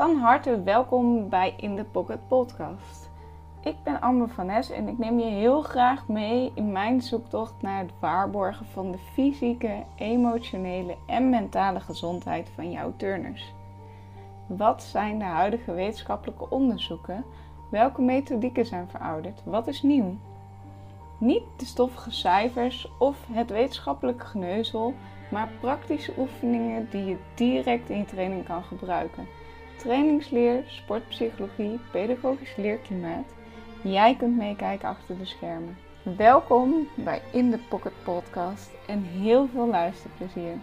Van harte welkom bij In The Pocket Podcast. Ik ben Amber van Nes en ik neem je heel graag mee in mijn zoektocht naar het waarborgen van de fysieke, emotionele en mentale gezondheid van jouw turners. Wat zijn de huidige wetenschappelijke onderzoeken? Welke methodieken zijn verouderd? Wat is nieuw? Niet de stoffige cijfers of het wetenschappelijke geneuzel, maar praktische oefeningen die je direct in je training kan gebruiken. Trainingsleer, sportpsychologie, pedagogisch leerklimaat. Jij kunt meekijken achter de schermen. Welkom bij In The Pocket Podcast en heel veel luisterplezier.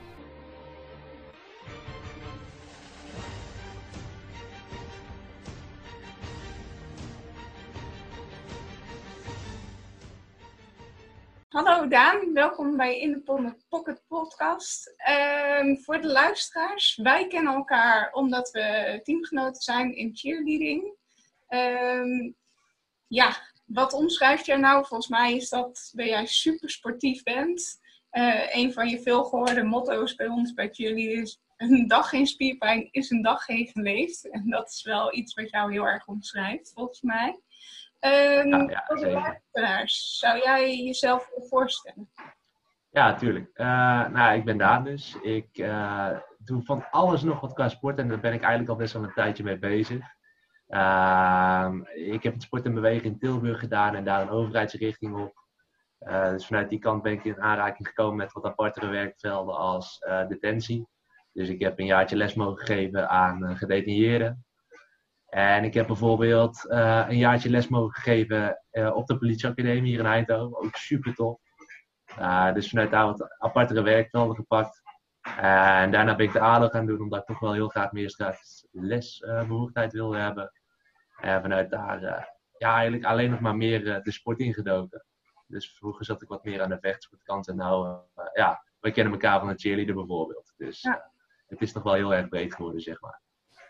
Hallo Daan, welkom bij In de Pocket Podcast. Ehm, voor de luisteraars, wij kennen elkaar omdat we teamgenoten zijn in cheerleading. Um, ja, wat omschrijft jij nou? Volgens mij is dat dat jij super sportief bent. Uh, een van je veelgehoorde motto's bij ons bij cheerleading is een dag geen spierpijn is een dag geen geleefd. En dat is wel iets wat jou heel erg omschrijft, volgens mij. Um, ja, voor de luisteraars, zou jij jezelf voorstellen? Ja, tuurlijk. Uh, nou, ik ben Daan dus. Ik uh, doe van alles nog wat qua sport en daar ben ik eigenlijk al best wel een tijdje mee bezig. Uh, ik heb het sport en bewegen in Tilburg gedaan en daar een overheidsrichting op. Uh, dus vanuit die kant ben ik in aanraking gekomen met wat apartere werkvelden als detentie. Dus ik heb een jaartje les mogen geven aan gedetineerden. En ik heb bijvoorbeeld uh, een jaartje les mogen geven uh, op de politieacademie hier in Eindhoven. Ook super tof. Uh, dus vanuit daar wat apartere werkvelden gepakt. en daarna ben ik de ADO gaan doen, omdat ik toch wel heel graag meer straks lesbehoeftigheid wilde hebben. En vanuit daar ja, eigenlijk alleen nog maar meer de sport ingedoken. Dus vroeger zat ik wat meer aan de vechtsportkant. En nou, ja, we kennen elkaar van de cheerleader bijvoorbeeld. Dus Ja. het is toch wel heel erg breed geworden, zeg maar.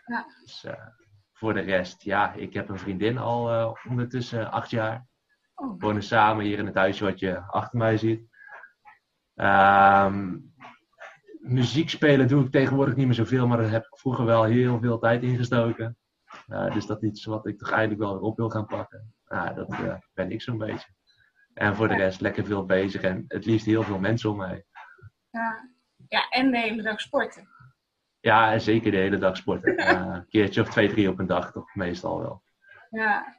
Ja. Dus, voor de rest, ja, ik heb een vriendin al uh, ondertussen acht jaar. Oh. We wonen samen hier in het huisje wat je achter mij ziet. Um, muziek spelen doe ik tegenwoordig niet meer zoveel, maar daar heb ik vroeger wel heel veel tijd in gestoken. Uh, dus dat is iets wat ik toch eigenlijk wel weer op wil gaan pakken. Uh, dat ben ik zo'n beetje. En voor de rest lekker veel bezig en het liefst heel veel mensen om mij. Ja, ja en de hele dag sporten. Ja, zeker de hele dag sporten. Uh, een keertje of twee, drie op een dag, toch meestal wel. Ja.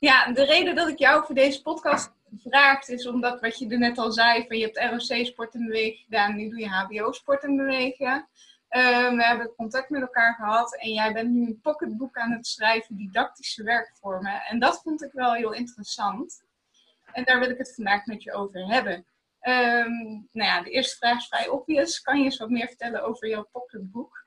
ja, de reden dat ik jou voor deze podcast vraag is omdat wat je er net al zei, van je hebt ROC sport en bewegen gedaan, nu doe je HBO sport en bewegen. Uh, we hebben contact met elkaar gehad en jij bent nu een pocketboek aan het schrijven, didactische werkvormen. En dat vond ik wel heel interessant. En daar wil ik het vandaag met je over hebben. Um, nou ja, de eerste vraag is vrij obvious. Kan je eens wat meer vertellen over jouw pocketboek?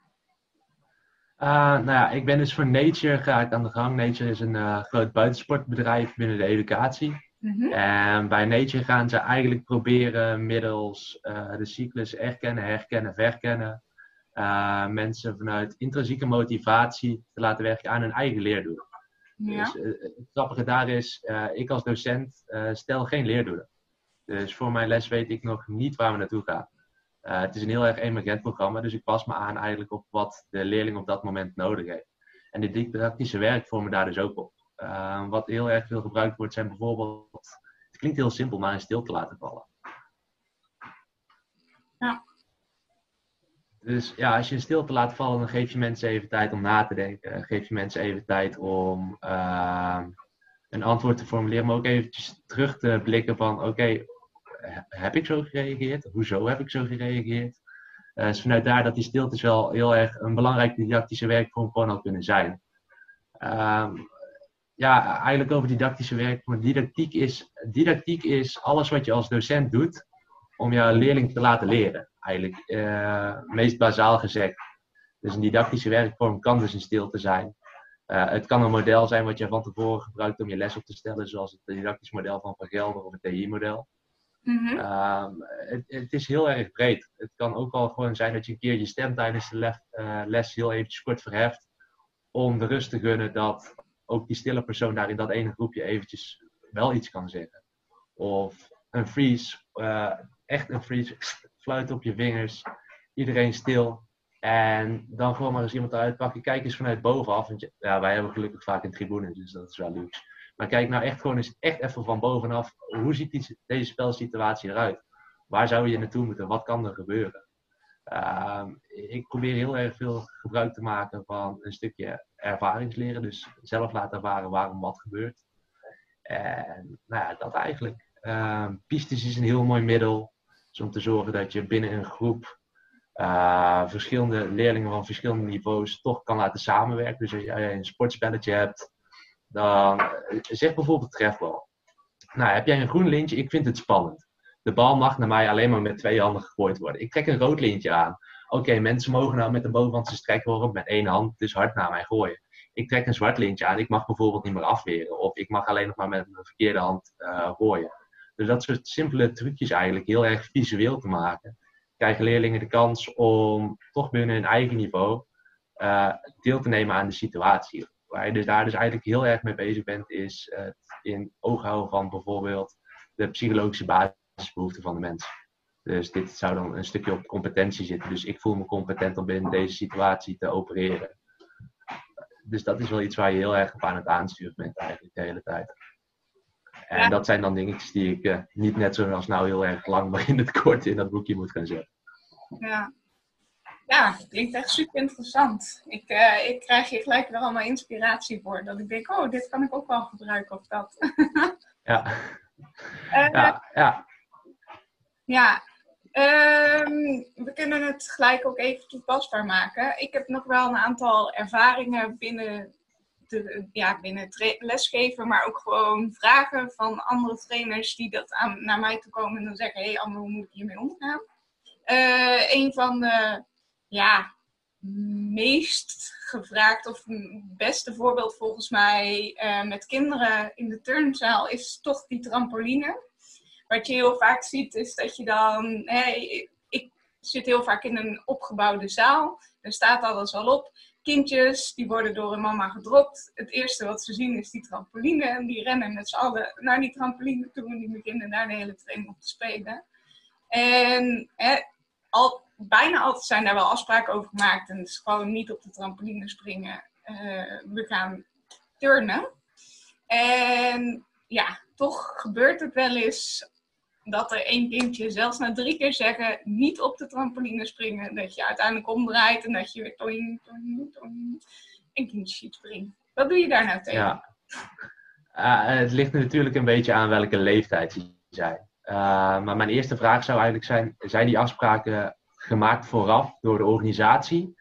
Uh, nou ja, ik ben dus voor Nature ga ik aan de gang. Nature is een uh, groot buitensportbedrijf binnen de educatie. Mm -hmm. En bij Nature gaan ze eigenlijk proberen middels uh, de cyclus erkennen, herkennen, verkennen. mensen vanuit intrinsieke motivatie te laten werken aan hun eigen leerdoel. Ja. Dus het grappige daar is, ik als docent stel geen leerdoelen. Dus voor mijn les weet ik nog niet waar we naartoe gaan. Uh, het is een heel erg emergent programma, dus ik pas me aan eigenlijk op wat de leerling op dat moment nodig heeft. En de didactische werkvormen daar dus ook op. Uh, wat heel erg veel gebruikt wordt zijn bijvoorbeeld, het klinkt heel simpel, maar in stilte laten vallen. Ja. Dus ja, als je in stilte laat vallen, dan geef je mensen even tijd om na te denken. Geef je mensen even tijd om uh, een antwoord te formuleren, maar ook eventjes terug te blikken van oké, okay, heb ik zo gereageerd? Hoezo heb ik zo gereageerd? Uh, dus vanuit daar dat die stiltes wel heel erg een belangrijke didactische werkvorm gewoon had kunnen zijn. Um, ja, eigenlijk over didactische werkvorm. Didactiek is, didactiek is alles wat je als docent doet om jouw leerling te laten leren. Eigenlijk, uh, meest bazaal gezegd. Dus een didactische werkvorm kan dus een stilte zijn. Uh, het kan een model zijn wat je van tevoren gebruikt om je les op te stellen, zoals het didactisch model van Van Gelder of het TI-model. -hmm. um, het, het, is heel erg breed. Het kan ook wel gewoon zijn dat je een keer je stem tijdens de les, uh, les heel eventjes kort verheft. Om de rust te gunnen dat ook die stille persoon daar in dat ene groepje eventjes wel iets kan zeggen. Of een freeze, uh, echt een freeze, fluit op je vingers, iedereen stil. En dan gewoon maar eens iemand eruit pakken. Kijk eens vanuit bovenaf. Want ja, wij hebben gelukkig vaak een tribune, dus dat is wel luxe. Maar kijk nou echt gewoon eens echt even van bovenaf. Hoe ziet deze spelsituatie eruit? Waar zou je naartoe moeten? Wat kan er gebeuren? Ehm, ik probeer heel erg veel gebruik te maken van een stukje ervaringsleren. Dus zelf laten ervaren waarom wat gebeurt. En nou ja, dat eigenlijk. Uh, pistes is een heel mooi middel. Dus om te zorgen dat je binnen een groep uh, verschillende leerlingen van verschillende niveaus toch kan laten samenwerken. Dus als je een sportspelletje hebt, dan eh, zeg bijvoorbeeld trefbal. Nou, heb jij een groen lintje? Ik vind het spannend. De bal mag naar mij alleen maar met twee handen gegooid worden. Ik trek een rood lintje aan. Oké, mensen mogen nou met de bovenhandse strekworp met één hand dus hard naar mij gooien. Ik trek een zwart lintje aan. Ik mag bijvoorbeeld niet meer afweren. Of ik mag alleen nog maar met mijn verkeerde hand uh, gooien. Dus dat soort simpele trucjes eigenlijk heel erg visueel te maken. Krijgen leerlingen de kans om toch binnen hun eigen niveau uh, deel te nemen aan de situatie. Waar je dus daar dus eigenlijk heel erg mee bezig bent, is het in oog houden van bijvoorbeeld de psychologische basisbehoeften van de mens. Dus dit zou dan een stukje op competentie zitten. Dus ik voel me competent om binnen deze situatie te opereren. Dus dat is wel iets waar je heel erg op aan het aansturen bent eigenlijk de hele tijd. En dat zijn dan dingetjes die ik uh, niet net zoals nou heel erg lang, maar in het kort in dat boekje moet gaan zetten. Ja, ja klinkt echt super interessant. Ik, uh, ik krijg hier gelijk weer allemaal inspiratie voor. Dat ik denk, oh, dit kan ik ook wel gebruiken of dat. ja. Uh, ja, ja. Ja, um, we kunnen het gelijk ook even toepasbaar maken. Ik heb nog wel een aantal ervaringen binnen te, ja, binnen het lesgeven, maar ook gewoon vragen van andere trainers die dat aan, naar mij toe komen en dan zeggen: Hé, hey, Anne, hoe moet ik hiermee omgaan? Uh, een van de ja, meest gevraagd of beste voorbeeld volgens mij uh, met kinderen in de turnzaal is toch die trampoline. Wat je heel vaak ziet is dat je dan, hey, ik zit heel vaak in een opgebouwde zaal, er staat alles al op kindjes, die worden door een mama gedropt. Het eerste wat ze zien is die trampoline. En die rennen met z'n allen naar die trampoline toe. En die beginnen daar de hele training op te spelen. En hè, al, bijna altijd zijn daar wel afspraken over gemaakt. En is gewoon niet op de trampoline springen. Uh, we gaan turnen. En ja, toch gebeurt het wel eens dat er één kindje zelfs na drie keer zeggen niet op de trampoline springen, dat je uiteindelijk omdraait en dat je weer toing, toing, toing, een kindje ziet springen. Wat doe je daar nou tegen? Ja. Uh, het ligt natuurlijk een beetje aan welke leeftijd ze zijn. Uh, maar mijn eerste vraag zou eigenlijk zijn: zijn die afspraken gemaakt vooraf door de organisatie?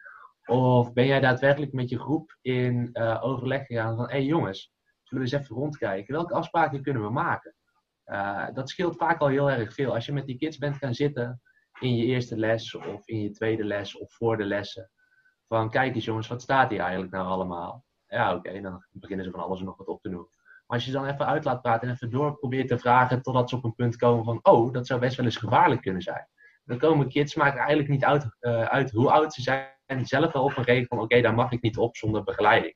Of ben jij daadwerkelijk met je groep in uh, overleg gegaan van: hé hey jongens, zullen we eens even rondkijken? Welke afspraken kunnen we maken? Uh, dat scheelt vaak al heel erg veel. Als je met die kids bent gaan zitten in je eerste les of in je tweede les of voor de lessen. Van kijk eens jongens, wat staat hier eigenlijk nou allemaal? Ja, oké, dan beginnen ze van alles en nog wat op te noemen. Maar als je dan even uit laat praten en even door probeert te vragen totdat ze op een punt komen van, oh, dat zou best wel eens gevaarlijk kunnen zijn. Dan komen kids, maakt eigenlijk niet uit, uh, uit hoe oud ze zijn, zelf wel op een regel van, oké, daar mag ik niet op zonder begeleiding.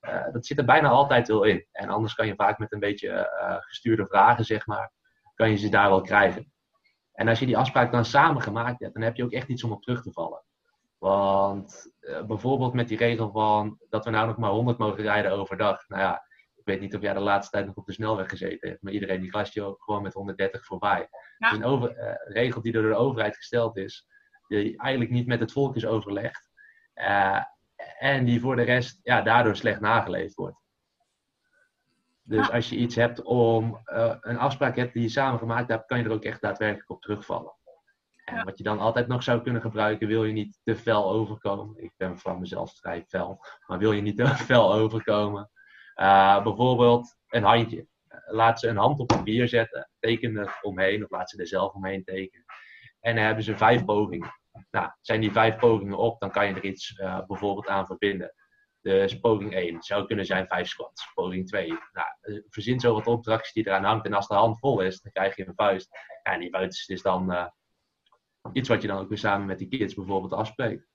Uh, dat zit er bijna altijd wel in. En anders kan je vaak met een beetje uh, gestuurde vragen, zeg maar, kan je ze daar wel krijgen. En als je die afspraak dan samen gemaakt hebt, dan heb je ook echt iets om op terug te vallen. Want bijvoorbeeld met die regel van dat we nou nog maar 100 mogen rijden overdag. Nou ja, weet niet of jij de laatste tijd nog op de snelweg gezeten hebt, maar iedereen die glast je ook gewoon met 130 voorbij. Ja. een over, regel die door de overheid gesteld is, die eigenlijk niet met het volk is overlegd. En die voor de rest ja, daardoor slecht nageleefd wordt. Dus als je iets hebt om uh, een afspraak hebt die je samen gemaakt hebt, kan je er ook echt daadwerkelijk op terugvallen. En wat je dan altijd nog zou kunnen gebruiken, wil je niet te fel overkomen. Ik ben van mezelf vrij fel, maar wil je niet te fel overkomen. Uh, bijvoorbeeld een handje. Laat ze een hand op papier zetten, teken er omheen of laat ze er zelf omheen tekenen. En dan hebben ze vijf pogingen. Nou, zijn die vijf pogingen op, dan kan je er iets uh, bijvoorbeeld aan verbinden. Dus poging 1 zou kunnen zijn 5 squats. Poging 2, nou, eh, verzin zo wat opdrachtjes die eraan hangt. En als de hand vol is, dan krijg je een vuist. En die vuist is dan iets wat je dan ook weer samen met die kids bijvoorbeeld afspreekt.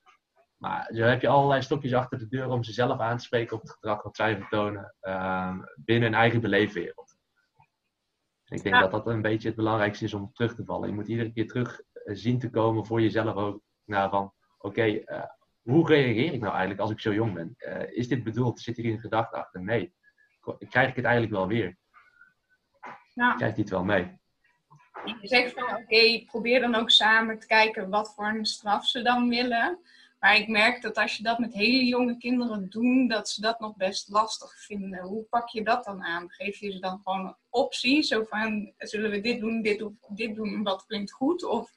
Maar zo heb je allerlei stokjes achter de deur om ze zelf aan te spreken op het gedrag wat zij vertonen uh, binnen hun eigen beleefwereld. Ik denk ja. dat dat een beetje het belangrijkste is om terug te vallen. Je moet iedere keer terug zien te komen voor jezelf ook. Nou, van, oké, eh, hoe reageer ik nou eigenlijk als ik zo jong ben? Eh, is dit bedoeld? Zit hier een gedachte achter? Nee. Krijg ik het eigenlijk wel weer? Nou, Krijgt hij het wel mee? Je zegt van oké, probeer dan ook samen te kijken wat voor een straf ze dan willen. Maar ik merk dat als je dat met hele jonge kinderen doet, dat ze dat nog best lastig vinden. Hoe pak je dat dan aan? Geef je ze dan gewoon een optie? Zo van, zullen we dit doen, dit, dit doen, wat klinkt goed? Of...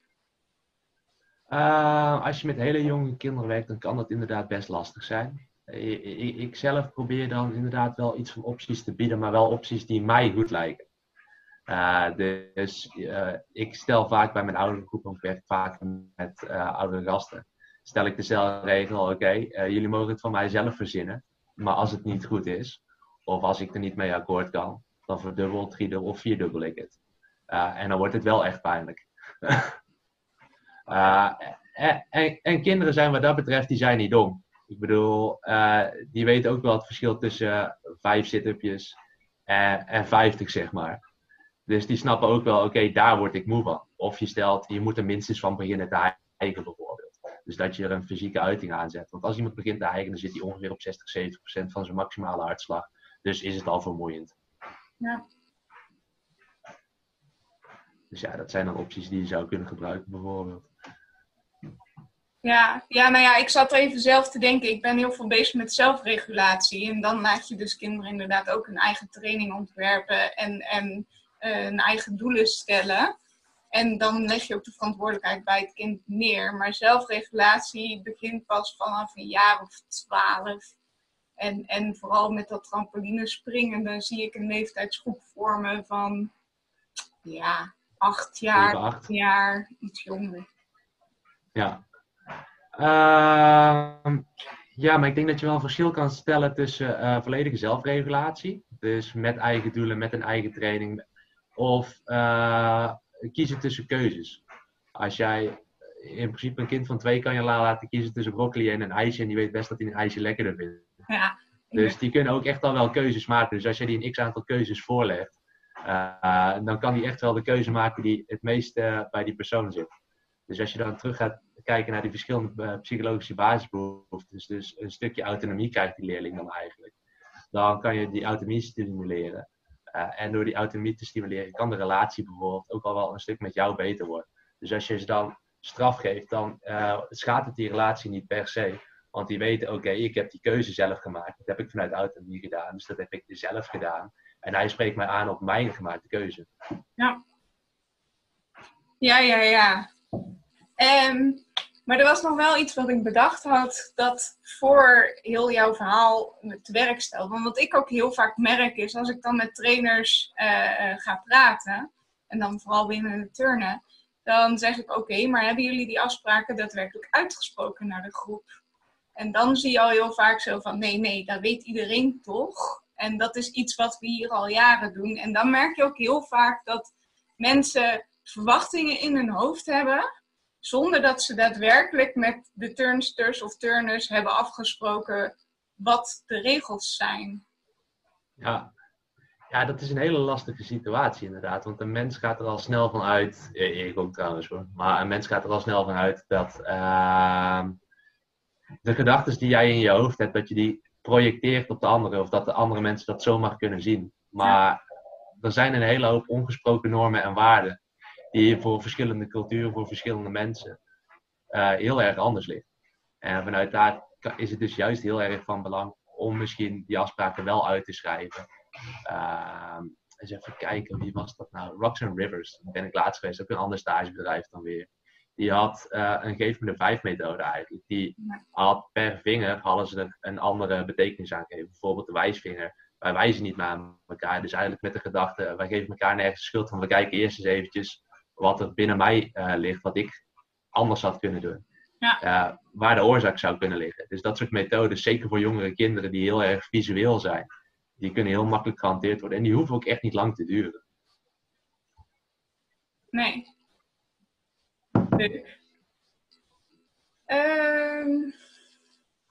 Uh, als je met hele jonge kinderen werkt, dan kan dat inderdaad best lastig zijn. Ik, zelf probeer dan inderdaad wel iets van opties te bieden, maar wel opties die mij goed lijken. Uh, dus uh, ik stel vaak bij mijn oudere groep, ik werk vaak met uh, oudere gasten, stel ik de regel: oké, jullie mogen het van mij zelf verzinnen, maar als het niet goed is, of als ik er niet mee akkoord kan, dan verdubbel, driedubbel of vierdubbel ik het. en dan wordt het wel echt pijnlijk. en, en, en, kinderen zijn wat dat betreft, die zijn niet dom. Ik bedoel, die weten ook wel het verschil tussen vijf sit-upjes en, en vijftig, zeg maar. Dus die snappen ook wel, oké, daar word ik moe van. Of je stelt, je moet er minstens van beginnen te eigen bijvoorbeeld. Dus dat je er een fysieke uiting aan zet. Want als iemand begint te eigen, dan zit hij ongeveer op 60, 70 procent van zijn maximale hartslag. Dus is het al vermoeiend. Ja. Dus ja, dat zijn dan opties die je zou kunnen gebruiken bijvoorbeeld. Ja, ja, nou ja, ik zat even zelf te denken. Ik ben heel veel bezig met zelfregulatie. En dan laat je dus kinderen inderdaad ook een eigen training ontwerpen. En, en eh, een eigen doelen stellen. En dan leg je ook de verantwoordelijkheid bij het kind neer. Maar zelfregulatie begint pas vanaf een jaar of twaalf. En, en vooral met dat trampolinespringen, dan zie ik een leeftijdsgroep vormen van ja, acht jaar, acht jaar, iets jonger. Ja. Uh, ja, maar ik denk dat je wel een verschil kan stellen tussen uh, volledige zelfregulatie. Dus met eigen doelen, met een eigen training, of uh, kiezen tussen keuzes. Als jij in principe een kind van twee kan je laten kiezen tussen broccoli en een ijsje. En die weet best dat hij een ijsje lekkerder vindt. Ja. Dus die kunnen ook echt al wel keuzes maken. Dus als je die een x aantal keuzes voorlegt, uh, dan kan die echt wel de keuze maken die het meest uh, bij die persoon zit. Dus als je dan terug gaat kijken naar die verschillende psychologische basisbehoeftes, dus een stukje autonomie krijgt die leerling dan eigenlijk, dan kan je die autonomie stimuleren. Uh, en door die autonomie te stimuleren, kan de relatie bijvoorbeeld ook al wel een stuk met jou beter worden. Dus als je ze dan straf geeft, dan uh, schaadt het die relatie niet per se. Want die weten, oké, ik heb die keuze zelf gemaakt. Dat heb ik vanuit autonomie gedaan, dus dat heb ik zelf gedaan. En hij spreekt mij aan op mijn gemaakte keuze. Ja. Ja, ja, ja. Um, maar er was nog wel iets wat ik bedacht had, dat voor heel jouw verhaal te werk stelt. Want wat ik ook heel vaak merk is, als ik dan met trainers uh, ga praten, en dan vooral binnen de turnen, dan zeg ik oké, maar hebben jullie die afspraken daadwerkelijk uitgesproken naar de groep? En dan zie je al heel vaak zo van nee, nee, dat weet iedereen toch. En dat is iets wat we hier al jaren doen. En dan merk je ook heel vaak dat mensen verwachtingen in hun hoofd hebben zonder dat ze daadwerkelijk met de turnsters of turners hebben afgesproken wat de regels zijn. Ja. ja, dat is een hele lastige situatie inderdaad. Want een mens gaat er al snel van uit, ik ook trouwens hoor, maar een mens gaat er al snel van uit dat uh, de gedachten die jij in je hoofd hebt, dat je die projecteert op de anderen of dat de andere mensen dat zomaar kunnen zien. Maar er zijn een hele hoop ongesproken normen en waarden die voor verschillende culturen, voor verschillende mensen uh, heel erg anders ligt. En vanuit daar is het dus juist heel erg van belang om misschien die afspraken wel uit te schrijven. Uh, eens even kijken, wie was dat nou? And Rivers, daar ben ik laatst geweest, ook een ander stagebedrijf dan weer. Die had uh, een geef me de vijf methode eigenlijk. Die had per vinger hadden ze een andere betekenis aan gegeven. Bijvoorbeeld de wijsvinger. Wij wijzen niet aan elkaar. Dus eigenlijk met de gedachte, wij geven elkaar nergens schuld van. We kijken eerst eens eventjes wat er binnen mij uh, ligt, wat ik anders had kunnen doen. Ja. Uh, waar de oorzaak zou kunnen liggen. Dus dat soort methodes, zeker voor jongere kinderen die heel erg visueel zijn, die kunnen heel makkelijk gehanteerd worden. En die hoeven ook echt niet lang te duren. Nee. Leuk. Uh,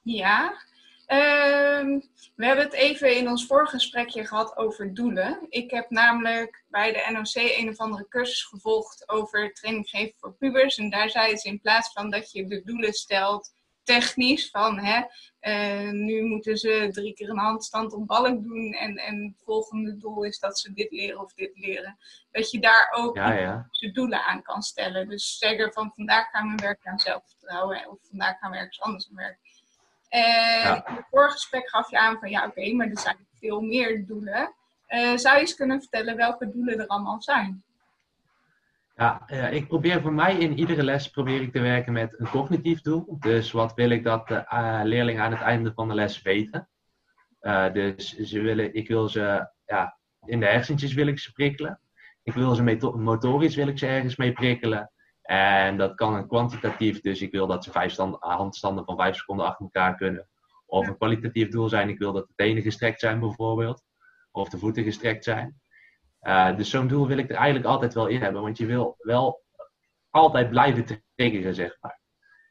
ja. Ehm, we hebben het even in ons vorige gesprekje gehad over doelen. Ik heb namelijk bij de NOC een of andere cursus gevolgd over training geven voor pubers. En daar zei ze in plaats van dat je de doelen stelt technisch, van hè, uh, nu moeten ze drie keer een handstand op balk doen en, en het volgende doel is dat ze dit leren of dit leren. Dat je daar ook ja, ja. de doelen aan kan stellen. Dus zeggen van vandaag gaan we werken aan zelfvertrouwen of vandaag gaan we ergens anders aan werken. En in het vorige gesprek gaf je aan van ja, oké, maar er zijn veel meer doelen. Uh, zou je eens kunnen vertellen welke doelen er allemaal zijn? Ja, ik probeer voor mij in iedere les probeer ik te werken met een cognitief doel. Dus wat wil ik dat de uh, leerlingen aan het einde van de les weten? Uh, dus ze willen, ik wil ze ja, in de hersentjes wil ik ze prikkelen. Ik wil ze motorisch wil ik ze ergens mee prikkelen. En dat kan een kwantitatief, dus ik wil dat ze vijf stand, handstanden van vijf seconden achter elkaar kunnen. Of een kwalitatief doel zijn, ik wil dat de tenen gestrekt zijn bijvoorbeeld. Of de voeten gestrekt zijn. Uh, dus zo'n doel wil ik er eigenlijk altijd wel in hebben, want je wil wel altijd blijven triggeren, zeg maar.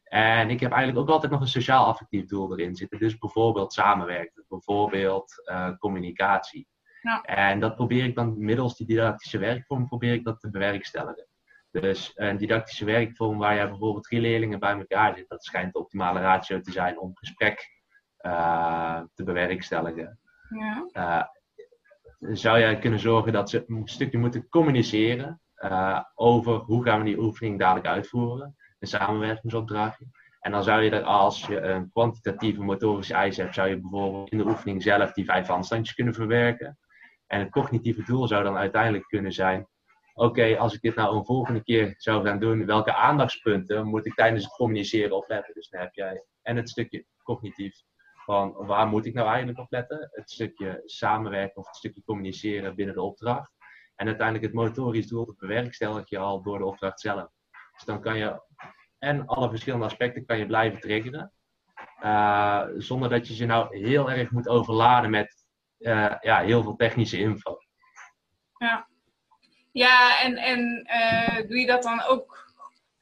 En ik heb eigenlijk ook altijd nog een sociaal-affectief doel erin zitten. Dus bijvoorbeeld samenwerken, bijvoorbeeld uh, communicatie. Ja. En dat probeer ik dan middels die didactische werkvorm probeer ik dat te bewerkstelligen. Dus een didactische werkvorm waar je bijvoorbeeld drie leerlingen bij elkaar zit, dat schijnt de optimale ratio te zijn om gesprek uh, te bewerkstelligen. Ja. Uh, zou jij kunnen zorgen dat ze een stukje moeten communiceren uh, over hoe gaan we die oefening dadelijk uitvoeren, een samenwerkingsopdrachtje. En dan zou je er als je een kwantitatieve motorische eis hebt, zou je bijvoorbeeld in de oefening zelf die vijf handstandjes kunnen verwerken. En het cognitieve doel zou dan uiteindelijk kunnen zijn oké, als ik dit nou een volgende keer zou gaan doen, welke aandachtspunten moet ik tijdens het communiceren opletten? Dus dan heb jij en het stukje cognitief van waar moet ik nou eigenlijk op letten? Het stukje samenwerken of het stukje communiceren binnen de opdracht. En uiteindelijk het motorisch doel, dat bewerkstellig je al door de opdracht zelf. Dus dan kan je en alle verschillende aspecten kan je blijven triggeren. Uh, zonder dat je ze nou heel erg moet overladen met uh, ja, heel veel technische info. Ja, ja, en, en uh, doe je dat dan ook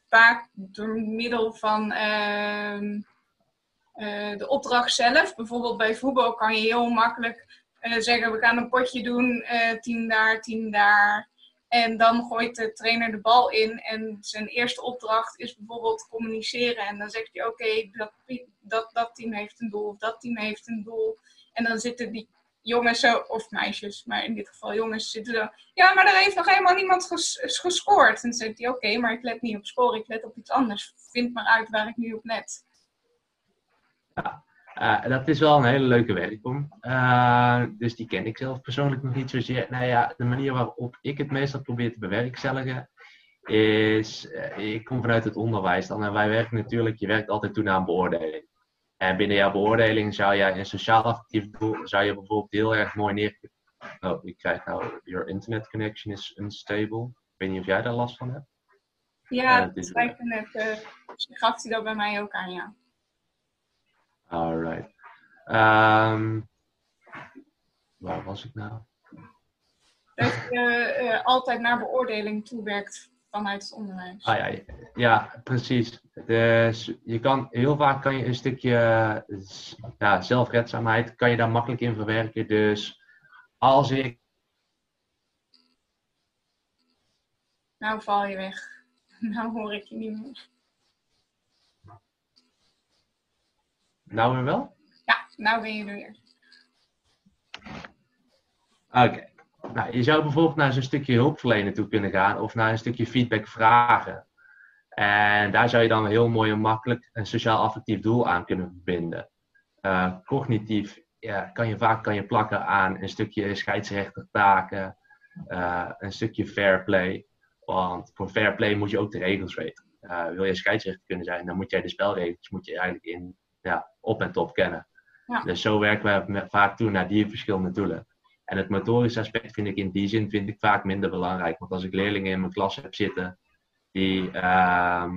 vaak door middel van uh, uh, de opdracht zelf? Bijvoorbeeld bij voetbal kan je heel makkelijk eh, zeggen: we gaan een potje doen, tien daar, tien daar. En dan gooit de trainer de bal in. En zijn eerste opdracht is bijvoorbeeld communiceren. En dan zegt hij: Oké, dat, dat, dat team heeft een doel, of dat team heeft een doel. En dan zitten die jongens of meisjes, maar in dit geval jongens zitten zo. Ja, maar er heeft nog helemaal niemand gescoord. En dan zegt hij, oké, maar ik let niet op scoren, ik let op iets anders. Vind maar uit waar ik nu op let. Ja, uh, dat is wel een hele leuke werkvorm. Uh, dus die ken ik zelf persoonlijk nog niet zozeer. Nou ja, de manier waarop ik het meestal probeer te bewerkstelligen is, uh, ik kom vanuit het onderwijs dan en wij werken natuurlijk, je werkt altijd toe aan beoordeling. En binnen jouw beoordeling zou jij een sociaal affectief doel, zou je bijvoorbeeld heel erg mooi neer. Oh, ik krijg nou, your internet connection is unstable. Ik weet niet of jij daar last van hebt. Ja, dat lijkt net. Uh, gaf hij dat bij mij ook aan, ja. Alright. Um, waar was ik nou? Dat je uh, altijd naar beoordeling toewerkt vanuit het onderwijs. Ah, ja, ja, precies. Dus je kan, heel vaak kan je een stukje ja, zelfredzaamheid kan je daar makkelijk in verwerken. Dus als ik. Nou val je weg. Nou hoor ik je niet meer. Nou weer wel? Ja, nou ben je er weer. Oké. Nou, je zou bijvoorbeeld naar zo'n stukje hulpverlenen toe kunnen gaan of naar een stukje feedback vragen. En daar zou je dan heel mooi en makkelijk een sociaal-affectief doel aan kunnen verbinden. Uh, cognitief ja, kan je vaak kan je plakken aan een stukje scheidsrechtertaken, uh, een stukje fair play. Want voor fair play moet je ook de regels weten. Uh, wil je scheidsrechter kunnen zijn, dan moet jij de spelregels moet je eigenlijk in, ja, op en top kennen. Ja. Dus zo werken we vaak toe naar die verschillende doelen. En het motorische aspect vind ik in die zin vind ik vaak minder belangrijk. Want als ik leerlingen in mijn klas heb zitten die uh,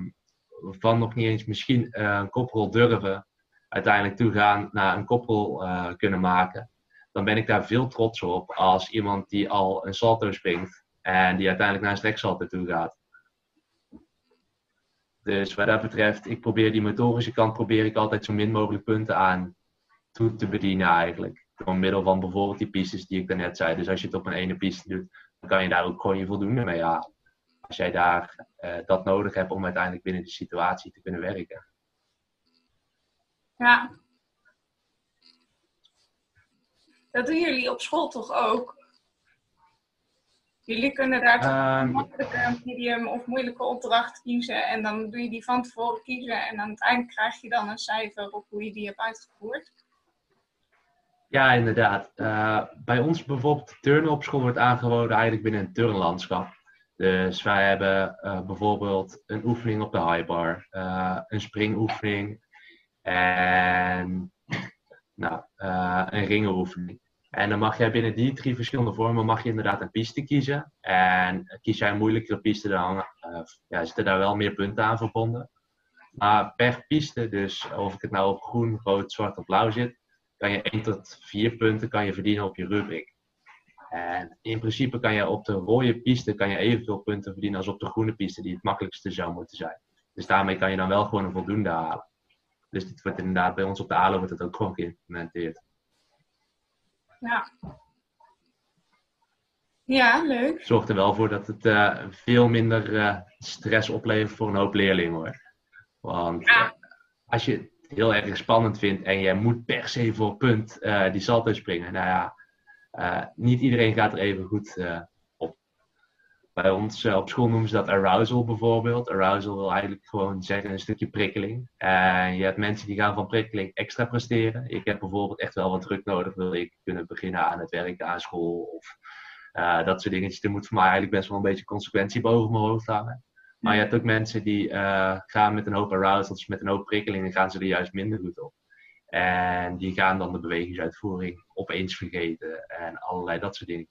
van nog niet eens misschien uh, een koprol durven, uiteindelijk toegaan naar een koprol uh, kunnen maken, dan ben ik daar veel trots op als iemand die al een salto springt en die uiteindelijk naar een streksalto toe gaat. Dus wat dat betreft, ik probeer die motorische kant probeer ik altijd zo min mogelijk punten aan toe te bedienen eigenlijk. Door middel van bijvoorbeeld die pistes die ik daarnet zei. Dus als je het op een ene piste doet, dan kan je daar ook gewoon je voldoende mee halen. Als jij daar uh, dat nodig hebt om uiteindelijk binnen die situatie te kunnen werken. Ja. Dat doen jullie op school toch ook? Jullie kunnen daar toch een ehm, makkelijke medium of moeilijke opdracht kiezen. En dan doe je die van tevoren kiezen. En aan het eind krijg je dan een cijfer op hoe je die hebt uitgevoerd. Ja, inderdaad. Uh, bij ons bijvoorbeeld turnen op school wordt aangeboden eigenlijk binnen een turnlandschap. Dus wij hebben uh, bijvoorbeeld een oefening op de high bar, uh, een springoefening en nou, een ringenoefening. En dan mag jij binnen die drie verschillende vormen mag je inderdaad een piste kiezen. En kies jij moeilijkere piste, dan ja, zitten daar wel meer punten aan verbonden. Maar per piste, dus of ik het nou op groen, rood, zwart of blauw zit, kan je 1 tot 4 punten kan je verdienen op je rubriek. En in principe kan je op de rode piste kan je evenveel punten verdienen als op de groene piste, die het makkelijkste zou moeten zijn. Dus daarmee kan je dan wel gewoon een voldoende halen. Dus dit wordt inderdaad bij ons op de ALO wordt het ook gewoon geïmplementeerd. Ja. Ja, leuk. Zorgt er wel voor dat het uh, veel minder uh, stress oplevert voor een hoop leerlingen hoor. Want ja. uh, als je heel erg spannend vindt en je moet per se voor punt die salto springen, nou ja, niet iedereen gaat er even goed bij ons eh, op school noemen ze dat arousal bijvoorbeeld. Arousal wil eigenlijk gewoon zeggen een stukje prikkeling. En je hebt mensen die gaan van prikkeling extra presteren. Ik heb bijvoorbeeld echt wel wat druk nodig. Wil ik kunnen beginnen aan het werken aan school of uh, dat soort dingetjes. Er moet voor mij eigenlijk best wel een beetje consequentie boven mijn hoofd hangen. Maar je hebt ook mensen die uh, gaan met een hoop arousals, met een hoop prikkelingen gaan ze er juist minder goed op. En die gaan dan de bewegingsuitvoering opeens vergeten en allerlei dat soort dingen.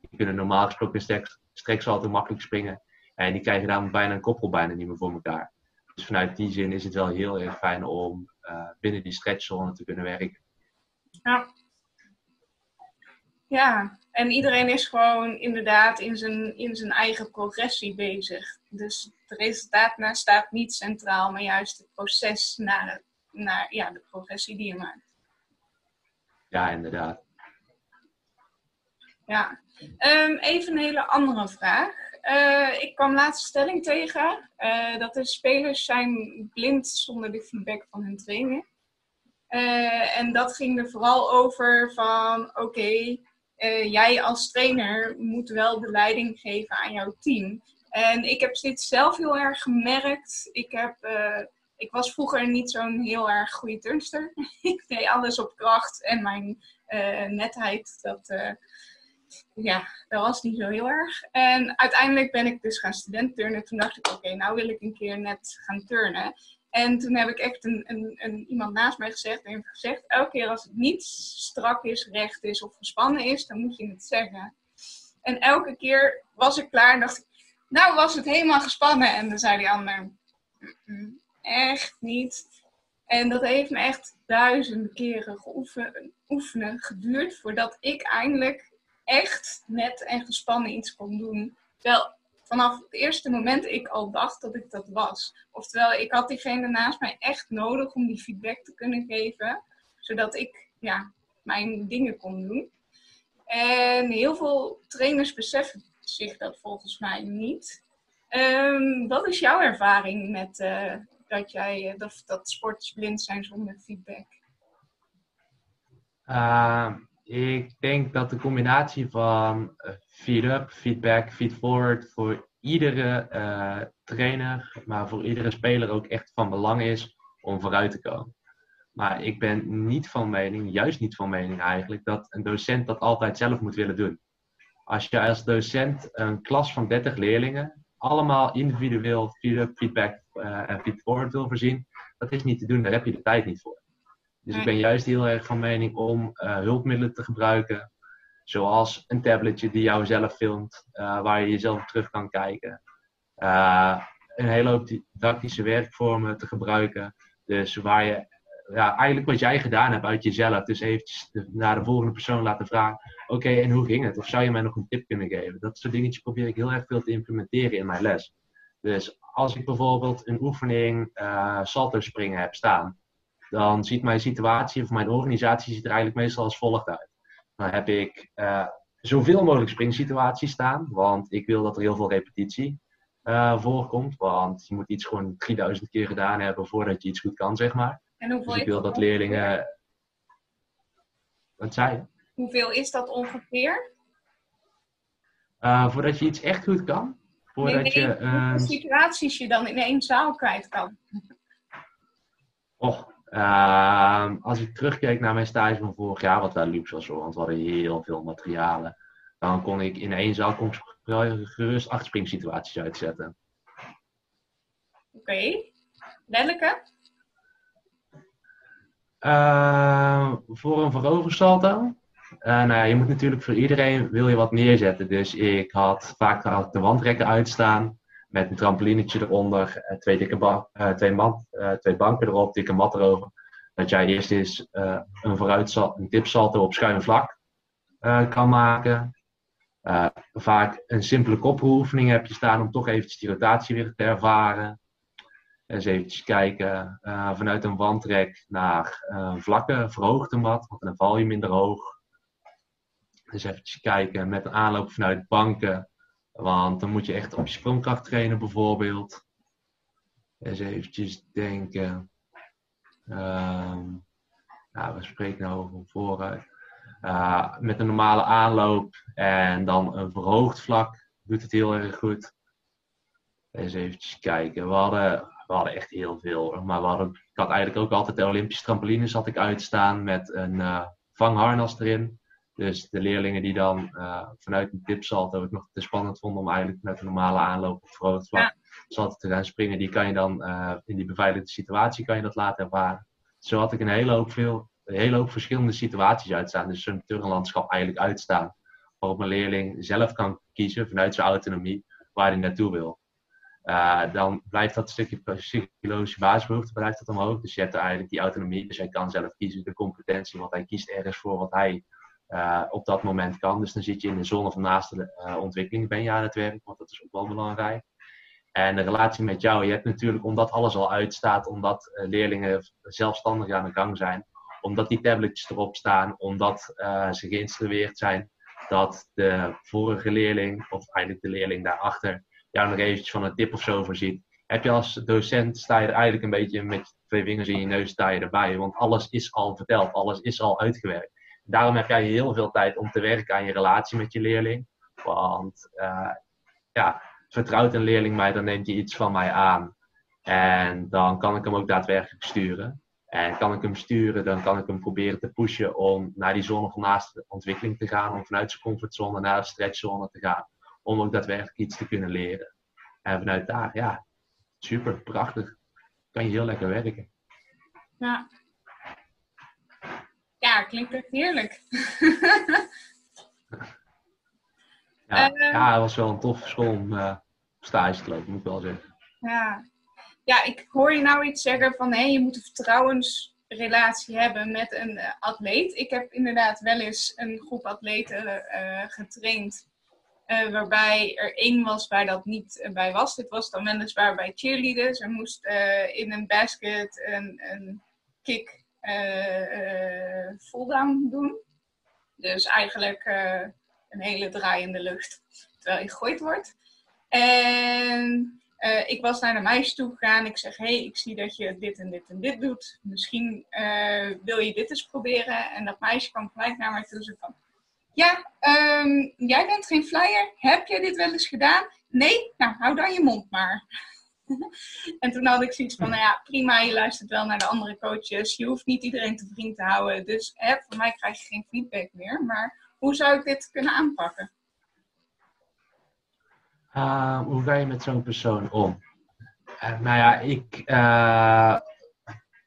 Die kunnen normaal gesproken streks, streks altijd makkelijk springen. En die krijgen dan bijna een koppel bijna niet meer voor elkaar. Dus vanuit die zin is het wel heel erg fijn om uh, binnen die stretchzone te kunnen werken. Ja. Ja, en iedereen is gewoon inderdaad in zijn, in zijn eigen progressie bezig. Dus het resultaat naar staat niet centraal, maar juist het proces naar, naar ja, de progressie die je maakt. Ja, inderdaad. Ja, um, even een hele andere vraag. Uh, ik kwam laatste stelling tegen. Uh, dat de spelers zijn blind zonder de feedback van hun trainer. Uh, en dat ging er vooral over van oké, okay, jij als trainer moet wel de leiding geven aan jouw team. En ik heb dit zelf heel erg gemerkt. Ik, heb, ik was vroeger niet zo'n heel erg goede turnster. ik deed alles op kracht en mijn netheid. Dat, ja, dat was niet zo heel erg. En uiteindelijk ben ik dus gaan student turnen. Toen dacht ik, oké, nou wil ik een keer net gaan turnen. En toen heb ik echt een, een, een, iemand naast mij gezegd en gezegd, elke keer als het niet strak is, recht is of gespannen is, dan moet je het zeggen. En elke keer was ik klaar en dacht ik, nou was het helemaal gespannen. En dan zei die ander, echt niet. En dat heeft me echt duizenden keren geoefenen, oefenen geduurd voordat ik eindelijk echt net en gespannen iets kon doen. Terwijl vanaf het eerste moment ik al dacht dat ik dat was. Oftewel, ik had diegene naast mij echt nodig om die feedback te kunnen geven. Zodat ik ja, mijn dingen kon doen. En heel veel trainers beseffen zich dat volgens mij niet. Um, wat is jouw ervaring met uh, dat, jij, uh, dat, dat blind zijn zonder feedback? Uh, ik denk dat de combinatie van eh, feed-up, feedback, feed-forward voor iedere uh, trainer, maar voor iedere speler ook echt van belang is om vooruit te komen. Maar ik ben niet van mening, juist niet van mening eigenlijk, dat een docent dat altijd zelf moet willen doen. Als je als docent een klas van 30 leerlingen allemaal individueel feed-up, feedback uh, en feed-forward wil voorzien, dat is niet te doen, daar heb je de tijd niet voor. Dus ik ben juist heel erg van mening om uh, hulpmiddelen te gebruiken. Zoals een tabletje die jou zelf filmt, uh, waar je jezelf op terug kan kijken. Uh, een hele hoop didactische werkvormen te gebruiken. Dus waar je ja, eigenlijk wat jij gedaan hebt uit jezelf. Dus eventjes naar de volgende persoon laten vragen. Oké, en hoe ging het? Of zou je mij nog een tip kunnen geven? Dat soort dingetjes probeer ik heel erg veel te implementeren in mijn les. Dus als ik bijvoorbeeld een oefening salto springen heb staan dan ziet mijn situatie of mijn organisatie ziet er eigenlijk meestal als volgt uit. Dan heb ik uh, zoveel mogelijk springsituaties staan, want ik wil dat er heel veel repetitie uh, voorkomt. Want je moet iets gewoon 3000 keer gedaan hebben voordat je iets goed kan, zeg maar. En hoeveel dus ik wil dat leerlingen. Wat zei je? Hoeveel is dat ongeveer? Uh, voordat je iets echt goed kan? Voordat nee, nee, je, uh, situaties je dan in één zaal kwijt kan. Och, uh, als ik terugkeek naar mijn stage van vorig jaar, wat wel luxe was hoor, want we hadden heel veel materialen. Dan kon ik in één zaal gerust acht springsituaties uitzetten. Oké. Okay. Welke? Uh, voor een vooroversalto. Uh, nou ja, je moet natuurlijk voor iedereen wil je wat neerzetten. Dus ik had vaak had de wandrekken uitstaan met een trampolinetje eronder, eh, twee, dikke uh, twee, mat, twee banken erop, dikke mat erover. Dat jij eerst eens een, vooruit een tipsalto op schuin vlak kan maken. vaak een simpele koppeloefening heb je staan om toch eventjes die rotatie weer te ervaren. Eens eventjes kijken vanuit een wandrek naar een vlakke verhoogde mat, want dan val je minder hoog. Dus even kijken met een aanloop vanuit banken. Want dan moet je echt op je sprongkracht trainen bijvoorbeeld. Eens eventjes denken. Nou, we spreken nou over vooruit. Uh, met een normale aanloop en dan een verhoogd vlak doet het heel erg goed. Eens eventjes kijken. We hadden, we hadden echt heel veel. Maar we hadden, ik had eigenlijk ook altijd de Olympische trampolines had ik uitstaan met een uh, vangharnas erin. Dus de leerlingen die dan uh, vanuit een tipsalto het nog te spannend vonden om eigenlijk met een normale aanloop op groot vlak ja. te gaan springen, die kan je dan uh, in die beveiligde situatie kan je dat laten ervaren. Zo had ik een hele hoop, veel, een hele hoop verschillende situaties uitstaan. Dus zo'n turnlandschap eigenlijk uitstaan. Waarop een leerling zelf kan kiezen vanuit zijn autonomie waar hij naartoe wil. Uh, dan blijft dat stukje psychologische basisbehoefte blijft dat omhoog. Dus je hebt eigenlijk die autonomie, dus hij kan zelf kiezen de competentie, want hij kiest ergens voor wat hij uh, op dat moment kan. Dus dan zit je in de zone van naaste uh, ontwikkeling, ben je aan het werk, want dat is ook wel belangrijk. En de relatie met jou, je hebt natuurlijk, omdat alles al uitstaat, omdat uh, leerlingen zelfstandig aan de gang zijn, omdat die tabletjes erop staan, omdat ze geïnstrueerd zijn, dat de vorige leerling, of eigenlijk de leerling daarachter, jou nog eventjes van een tip of zo voorziet. Heb je als docent, sta je er eigenlijk een beetje met twee vingers in je neus, sta je erbij. Want alles is al verteld, alles is al uitgewerkt. Daarom heb jij heel veel tijd om te werken aan je relatie met je leerling. Want uh, ja, vertrouwt een leerling mij, dan neemt hij iets van mij aan. En dan kan ik hem ook daadwerkelijk sturen. En kan ik hem sturen, dan kan ik hem proberen te pushen om naar die zone van naaste ontwikkeling te gaan. Om vanuit zijn comfortzone naar de stretchzone te gaan. Om ook daadwerkelijk iets te kunnen leren. En vanuit daar, ja, super, prachtig. Kan je heel lekker werken. Ja, ja, klinkt echt heerlijk. ja, uh, ja, het was wel een tof school om uh, stage te lopen, moet ik wel zeggen. Ja. ja, ik hoor je nou iets zeggen van hé, je moet een vertrouwensrelatie hebben met een uh, atleet. Ik heb inderdaad wel eens een groep atleten getraind. waarbij er één was waar dat niet bij was. Dit was dan weliswaar bij cheerleaders. Er moest in een basket een, een kick uh, down doen. Dus eigenlijk uh, een hele draai in de lucht terwijl je gegooid wordt. En uh, ik was naar de meisje toe gegaan. Ik zeg, hey, ik zie dat je dit en dit en dit doet. Misschien wil je dit eens proberen. En dat meisje kwam gelijk naar mij toe. Ze van, ja, um, jij bent geen flyer. Heb jij dit wel eens gedaan? Nee? Nou, hou dan je mond maar en toen had ik zoiets van, nou ja, prima, je luistert wel naar de andere coaches. Je hoeft niet iedereen te vriend te houden. Dus hè, voor mij krijg je geen feedback meer. Maar hoe zou ik dit kunnen aanpakken? Uh, hoe ga je met zo'n persoon om? Uh, nou ja, ik uh,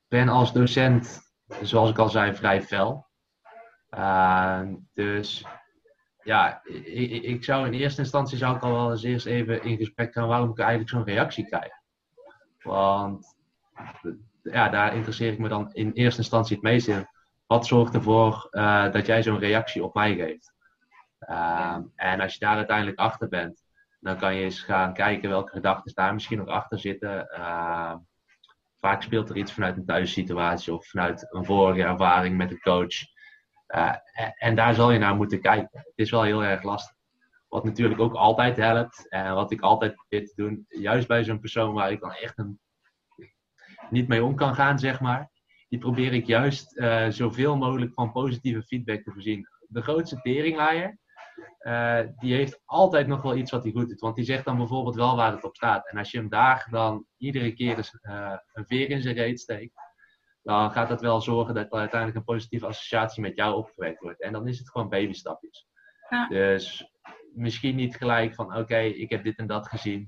ben als docent, zoals ik al zei, vrij fel. dus ja, ik, ik, zou in eerste instantie zou ik al wel eens eerst even in gesprek gaan waarom ik eigenlijk zo'n reactie krijg. Want ja, daar interesseer ik me dan in eerste instantie het meest in. Wat zorgt ervoor uh, dat jij zo'n reactie op mij geeft? Uh, en als je daar uiteindelijk achter bent, dan kan je eens gaan kijken welke gedachten daar misschien nog achter zitten. Uh, vaak speelt er iets vanuit een thuissituatie of vanuit een vorige ervaring met een coach. en, en daar zal je naar moeten kijken. Het is wel heel erg lastig. Wat natuurlijk ook altijd helpt en wat ik altijd probeer te doen, juist bij zo'n persoon waar ik dan echt een, niet mee om kan gaan, zeg maar, die probeer ik juist uh, zoveel mogelijk van positieve feedback te voorzien. De grootste teringlaaier, uh, die heeft altijd nog wel iets wat hij goed doet. Want die zegt dan bijvoorbeeld wel waar het op staat. En als je hem daar dan iedere keer eens, uh, een veer in zijn reet steekt, dan gaat dat wel zorgen dat er uiteindelijk een positieve associatie met jou opgewekt wordt. En dan is het gewoon babystapjes. Ja. Dus misschien niet gelijk van oké, ik heb dit en dat gezien.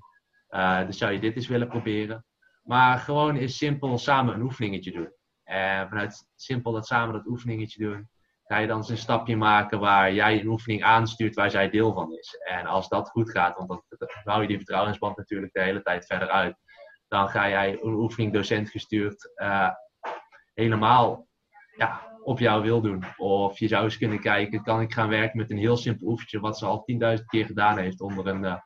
Uh, dus zou je dit eens willen proberen. Maar gewoon eens simpel samen een oefeningetje doen. En vanuit simpel dat samen dat oefeningetje doen, ga je dan eens een stapje maken waar jij een oefening aanstuurt waar zij deel van is. En als dat goed gaat, want dan bouw je die vertrouwensband natuurlijk de hele tijd verder uit. Dan ga jij een oefening docent gestuurd uh, helemaal ja, op jou wil doen. Of je zou eens kunnen kijken, kan ik gaan werken met een heel simpel oefentje wat ze al 10.000 keer gedaan heeft onder een uh,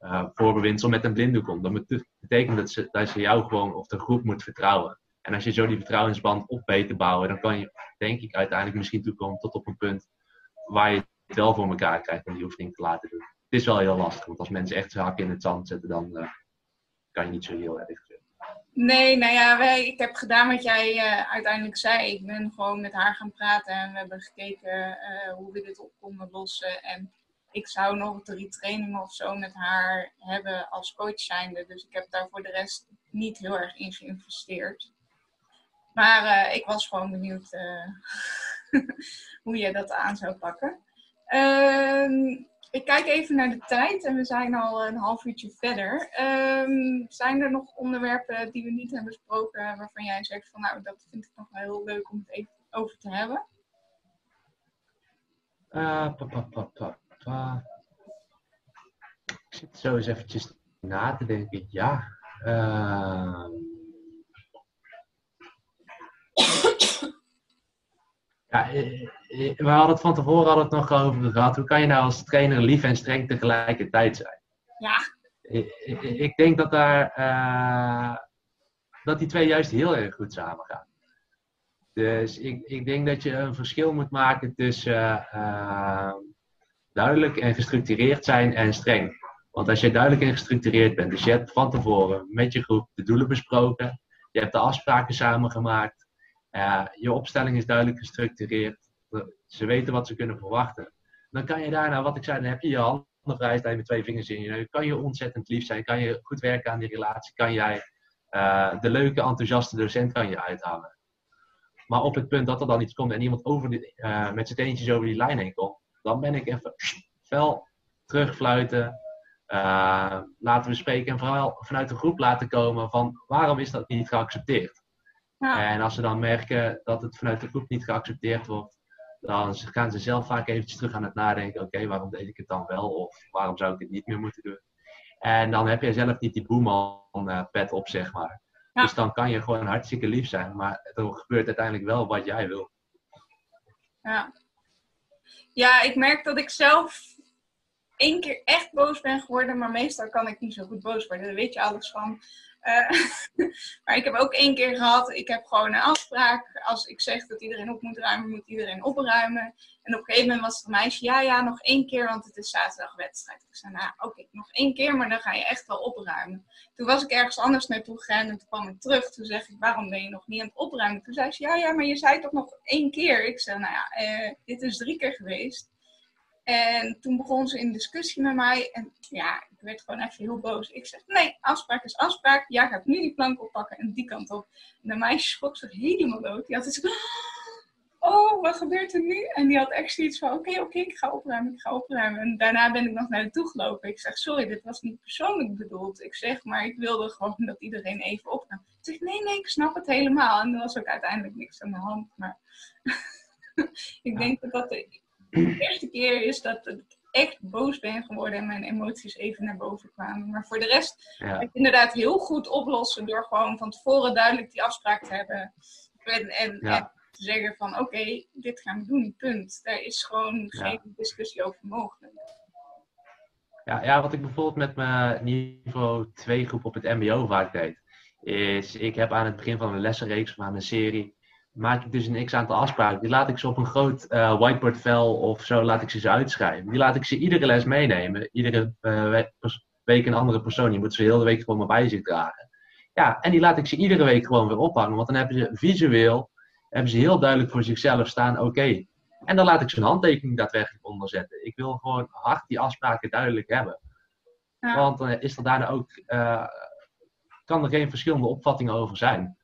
uh, voorbewindsel met een blinddoek om. Dat betekent dat ze, dat jou gewoon of de groep moet vertrouwen. En als je zo die vertrouwensband op weet bouwen, dan kan je, denk ik, uiteindelijk misschien toekomen tot op een punt waar je het wel voor elkaar krijgt om die oefening te laten doen. Het is wel heel lastig, want als mensen echt zijn hakken in het zand zetten, dan uh, kan je niet zo heel erg. Nee, nou ja, wij, ik heb gedaan wat jij uh, uiteindelijk zei. Ik ben gewoon met haar gaan praten en we hebben gekeken uh, hoe we dit op konden lossen. En ik zou nog drie trainingen of zo met haar hebben als coach zijnde. Dus ik heb daar voor de rest niet heel erg in geïnvesteerd. Maar uh, ik was gewoon benieuwd hoe je dat aan zou pakken. Ehm, ik kijk even naar de tijd en we zijn al een half uurtje verder. Um, zijn er nog onderwerpen die we niet hebben besproken waarvan jij zegt van nou, dat vind ik nog wel heel leuk om het even over te hebben? Uh, pa, pa, pa, pa, Ik zit zo eens eventjes na te denken. Ja. Uh... Ja, eh, eh, we hadden het van tevoren hadden het nog over gehad. Hoe kan je nou als trainer lief en streng tegelijkertijd zijn? Ja. Ik, ik denk dat daar uh, dat die twee juist heel erg goed samen gaan. Dus ik, ik denk dat je een verschil moet maken tussen uh, duidelijk en gestructureerd zijn en streng. Want als je duidelijk en gestructureerd bent, dus je hebt van tevoren met je groep de doelen besproken, je hebt de afspraken samengemaakt, je opstelling is duidelijk gestructureerd. Ze weten wat ze kunnen verwachten. Dan kan je daarna, wat ik zei, dan heb je je handen vrij staan met twee vingers in je neus. Kan je ontzettend lief zijn. Kan je goed werken aan die relatie. Kan jij uh, de leuke, enthousiaste docent kan je uithangen. Maar op het punt dat er dan iets komt en iemand over uh, met zijn teentjes over die lijn heen komt, dan ben ik even fel terugfluiten. Uh, laten we spreken en vooral vanuit de groep laten komen van waarom is dat niet geaccepteerd? En als ze dan merken dat het vanuit de groep niet geaccepteerd wordt, dan gaan ze zelf vaak eventjes terug aan het nadenken: oké, waarom deed ik het dan wel? Of waarom zou ik het niet meer moeten doen? En dan heb je zelf niet die boeman-pet op, zeg maar. Dus dan kan je gewoon hartstikke lief zijn, maar er gebeurt uiteindelijk wel wat jij wil. Ja. Ja, ik merk dat ik zelf één keer echt boos ben geworden, maar meestal kan ik niet zo goed boos worden. Daar weet je alles van. Uh, maar ik heb ook één keer gehad, ik heb gewoon een afspraak. Als ik zeg dat iedereen op moet ruimen, moet iedereen opruimen. En op een gegeven moment was het meisje, ja, ja, nog één keer, want het is zaterdag wedstrijd. Ik zei, nou, oké, nog één keer, maar dan ga je echt wel opruimen. Toen was ik ergens anders naartoe gegaan en toen kwam ik terug. Toen zeg ik, waarom ben je nog niet aan het opruimen? Toen zei ze, ja, ja, maar je zei toch nog één keer? Ik zei, nou ja, uh, dit is drie keer geweest. En toen begon ze in discussie met mij. En ja, werd gewoon even heel boos. Ik zeg, nee, afspraak is afspraak. Jij gaat nu die plank oppakken en die kant op. En de meisje schrok zich helemaal dood. Die had zo, oh, wat gebeurt er nu? En die had echt zoiets van, oké, okay, oké, okay, ik ga opruimen, ik ga opruimen. En daarna ben ik nog naar toe gelopen. Ik zeg, sorry, dit was niet persoonlijk bedoeld. Ik zeg, maar ik wilde gewoon dat iedereen even opruimt. Ze zegt, nee, nee, ik snap het helemaal. En er was ook uiteindelijk niks aan de hand. Maar ik denk dat dat... De, de eerste keer is dat echt boos ben geworden en mijn emoties even naar boven kwamen. Maar voor de rest ja. ik inderdaad heel goed oplossen door gewoon van tevoren duidelijk die afspraak te hebben. En, en, en te zeggen van oké, dit gaan we doen, punt. Daar is gewoon geen discussie over mogelijk. Ja, ja, wat ik bijvoorbeeld met mijn niveau 2 groep op het mbo vaak deed is ik heb aan het begin van een lessenreeks of aan een serie, maak ik dus een x-aantal afspraken. Die laat ik ze op een groot uh, whiteboardvel of zo laat ik ze, ze uitschrijven. Die laat ik ze iedere les meenemen. Iedere uh, week een andere persoon. Je moet ze heel de week gewoon maar bij zich dragen. Ja, en die laat ik ze iedere week gewoon weer ophangen. Want dan hebben ze visueel, hebben ze heel duidelijk voor zichzelf staan, oké. En dan laat ik ze een handtekening daadwerkelijk onderzetten. Ik wil gewoon hard die afspraken duidelijk hebben. Ja. Want dan is er daarna ook, kan er geen verschillende opvattingen over zijn.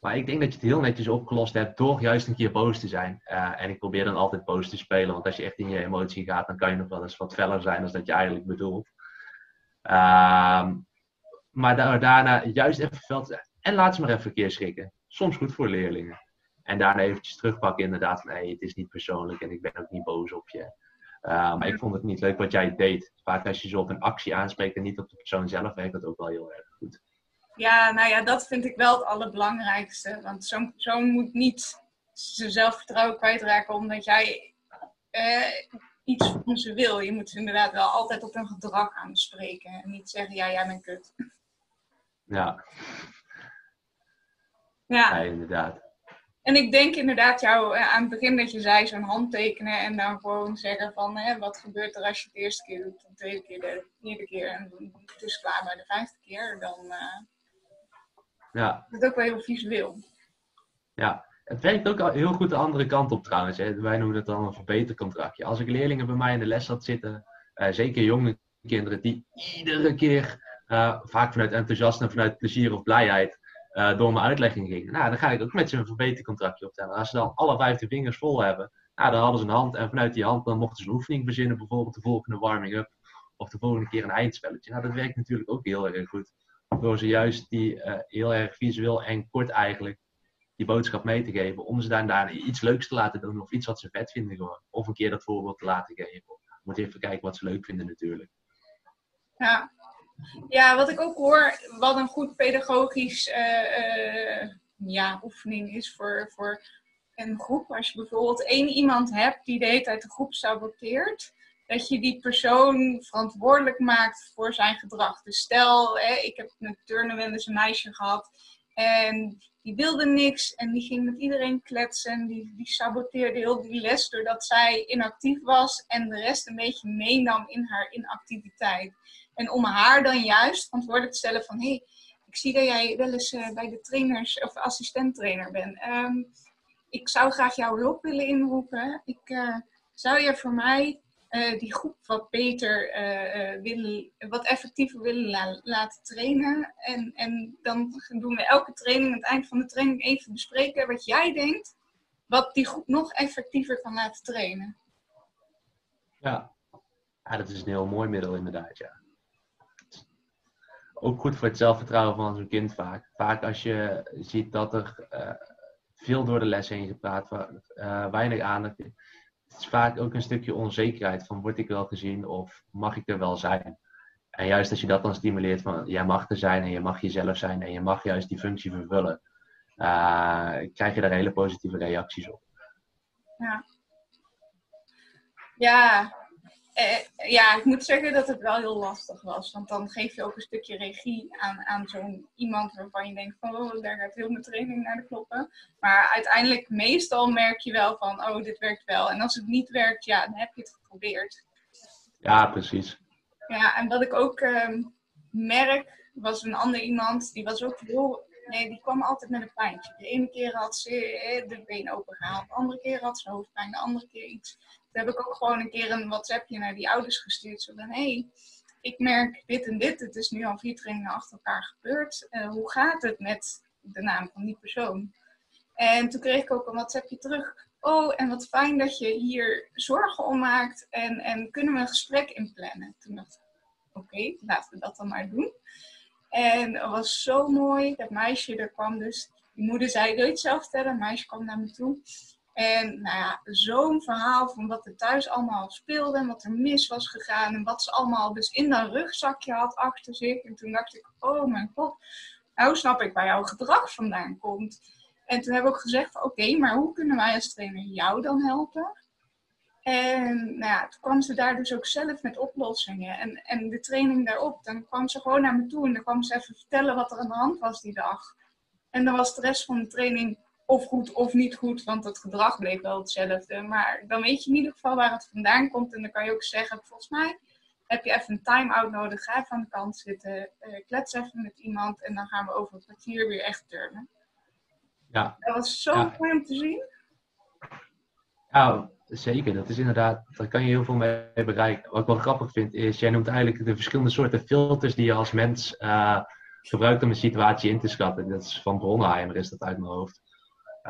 Maar ik denk dat je het heel netjes opgelost hebt door juist een keer boos te zijn. Uh, en ik probeer dan altijd boos te spelen, want als je echt in je emotie gaat, dan kan je nog wel eens wat feller zijn dan dat je eigenlijk bedoelt. Uh, maar daarna juist even veld en laat ze maar even een keer schrikken. Soms goed voor leerlingen. En daarna eventjes terugpakken inderdaad van, het is niet persoonlijk en ik ben ook niet boos op je. Uh, maar ik vond het niet leuk wat jij deed. Vaak als je ze op een actie aanspreekt en niet op de persoon zelf, werkt dat ook wel heel erg goed. Ja, nou ja, dat vind ik wel het allerbelangrijkste. Want zo'n persoon moet niet zijn zelfvertrouwen kwijtraken omdat jij eh, iets van ze wil. Je moet ze inderdaad wel altijd op hun gedrag aanspreken. En niet zeggen, ja, jij bent kut. Ja. Ja, ja inderdaad. En ik denk inderdaad jou eh, aan het begin dat je zei zo'n handtekenen en dan gewoon zeggen van hè, wat gebeurt er als je het de eerste keer doet, de tweede keer, de vierde keer en het is klaar bij de vijfde keer, dan uh, ja. is ook wel heel visueel. Ja, het werkt ook heel goed de andere kant op trouwens. Hè. Wij noemen het dan een verbetercontractje. Als ik leerlingen bij mij in de les had zitten, uh, zeker jonge kinderen, die iedere keer, vaak vanuit enthousiasme en vanuit plezier of blijheid, uh, door mijn uitlegging ging. Nou, dan ga ik ook met ze een verbetercontractje optellen. Als ze dan alle vijf de vingers vol hebben, nou, dan hadden ze een hand en vanuit die hand dan mochten ze een oefening verzinnen, bijvoorbeeld de volgende warming-up of de volgende keer een eindspelletje. Nou, dat werkt natuurlijk ook heel erg goed. Door ze juist die uh, heel erg visueel en kort eigenlijk die boodschap mee te geven, om ze daarna iets leuks te laten doen of iets wat ze vet vinden gewoon. Of een keer dat voorbeeld te laten geven. Moet even kijken wat ze leuk vinden natuurlijk. Ja, ja, wat ik ook hoor, wat een goed pedagogisch uh, ja, oefening is voor, voor een groep. Als je bijvoorbeeld één iemand hebt die de hele tijd de groep saboteert, dat je die persoon verantwoordelijk maakt voor zijn gedrag. Dus stel, hè, ik heb een turnen een meisje gehad en die wilde niks en die ging met iedereen kletsen. Die, die saboteerde heel die les doordat zij inactief was en de rest een beetje meenam in haar inactiviteit. En om haar dan juist verantwoordelijk te stellen van... hé, hey, ik zie dat jij wel eens uh, bij de trainers of assistenttrainer bent. Um, ik zou graag jouw hulp willen inroepen. Ik uh, zou je voor mij uh, die groep wat beter willen, wat effectiever willen la laten trainen. En, en dan doen we elke training, aan het eind van de training, even bespreken wat jij denkt, wat die groep nog effectiever kan laten trainen. Ja, dat is een heel mooi middel inderdaad, ja ook goed voor het zelfvertrouwen van zo'n kind vaak. Vaak als je ziet dat er uh, veel door de les heen gepraat wordt, uh, weinig aandacht. Is vaak ook een stukje onzekerheid van word ik wel gezien of mag ik er wel zijn. En juist als je dat dan stimuleert van jij mag er zijn en je mag jezelf zijn en je mag juist die functie vervullen, uh, krijg je daar hele positieve reacties op. Ja. Ja, eh, ja, ik moet zeggen dat het wel heel lastig was. Want dan geef je ook een stukje regie aan, aan zo'n iemand waarvan je denkt van oh, daar gaat heel mijn training naar de kloppen. Maar uiteindelijk, meestal merk je wel van oh, dit werkt wel. En als het niet werkt, ja, dan heb je het geprobeerd. Ja, precies. Ja, en wat ik ook uh, merk, was een ander iemand, die was ook heel Nee, die kwam altijd met een pijntje. De ene keer had ze eh, de been open gehaald, de andere keer had ze hoofdpijn, de andere keer iets. Toen heb ik ook gewoon een keer een WhatsAppje naar die ouders gestuurd. Zo van, hé, hey, ik merk dit en dit. Het is nu al vier trainingen achter elkaar gebeurd. Uh, hoe gaat het met de naam van die persoon? En toen kreeg ik ook een WhatsAppje terug. Oh, en wat fijn dat je hier zorgen om maakt. En, en kunnen we een gesprek inplannen? Toen dacht ik, oké, laten we dat dan maar doen. En het was zo mooi. Dat meisje, er kwam dus... Die moeder zei, wil je het zelf vertellen? Een meisje kwam naar me toe. En nou ja, zo'n verhaal van wat er thuis allemaal speelde en wat er mis was gegaan en wat ze allemaal dus in dat rugzakje had achter zich. En toen dacht ik, oh mijn god, nou snap ik waar jouw gedrag vandaan komt. En toen heb ik ook gezegd, oké, maar hoe kunnen wij als trainer jou dan helpen? En nou ja, toen kwam ze daar dus ook zelf met oplossingen. En, en de training daarop, dan kwam ze gewoon naar me toe en dan kwam ze even vertellen wat er aan de hand was die dag. En dan was de rest van de training of goed of niet goed, want het gedrag bleef wel hetzelfde. Maar dan weet je in ieder geval waar het vandaan komt. En dan kan je ook zeggen, volgens mij heb je even een time-out nodig. Ga even aan de kant zitten, uh, klets even met iemand en dan gaan we over een kwartier weer echt turnen. Ja. Dat was zo ja. mooi om te zien. Ja, zeker. Dat is inderdaad, daar kan je heel veel mee bereiken. Wat ik wel grappig vind is, jij noemt eigenlijk de verschillende soorten filters die je als mens uh, gebruikt om een situatie in te schatten. Dat is van Bronheimer, is dat uit mijn hoofd.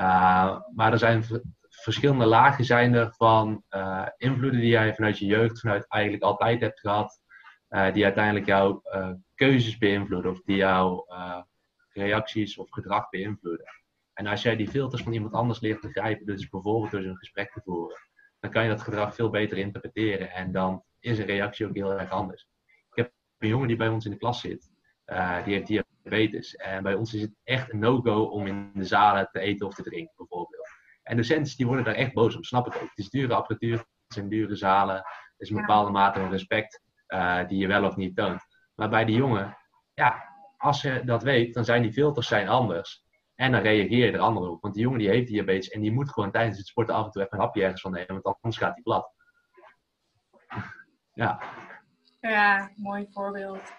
Uh, maar er zijn verschillende lagen zijn er van uh, invloeden die jij vanuit je jeugd, vanuit eigenlijk altijd hebt gehad, uh, die uiteindelijk jouw keuzes beïnvloeden of die jouw reacties of gedrag beïnvloeden. En als jij die filters van iemand anders leert begrijpen, dus bijvoorbeeld door een gesprek te voeren, dan kan je dat gedrag veel beter interpreteren en dan is een reactie ook heel erg anders. Ik heb een jongen die bij ons in de klas zit, die heeft diabetes. En bij ons is het echt een no-go om in de zalen te eten of te drinken, bijvoorbeeld. En docenten die worden daar echt boos om, snap ik ook. Het is dure apparatuur, het zijn dure zalen. Er is een bepaalde mate van respect uh, die je wel of niet toont. Maar bij die jongen, ja, als je dat weet, dan zijn die filters zijn anders. En dan reageer je er anders op. Want die jongen die heeft diabetes en die moet gewoon tijdens het sporten af en toe even een hapje ergens van nemen, want anders gaat hij plat. Ja. Ja, mooi voorbeeld.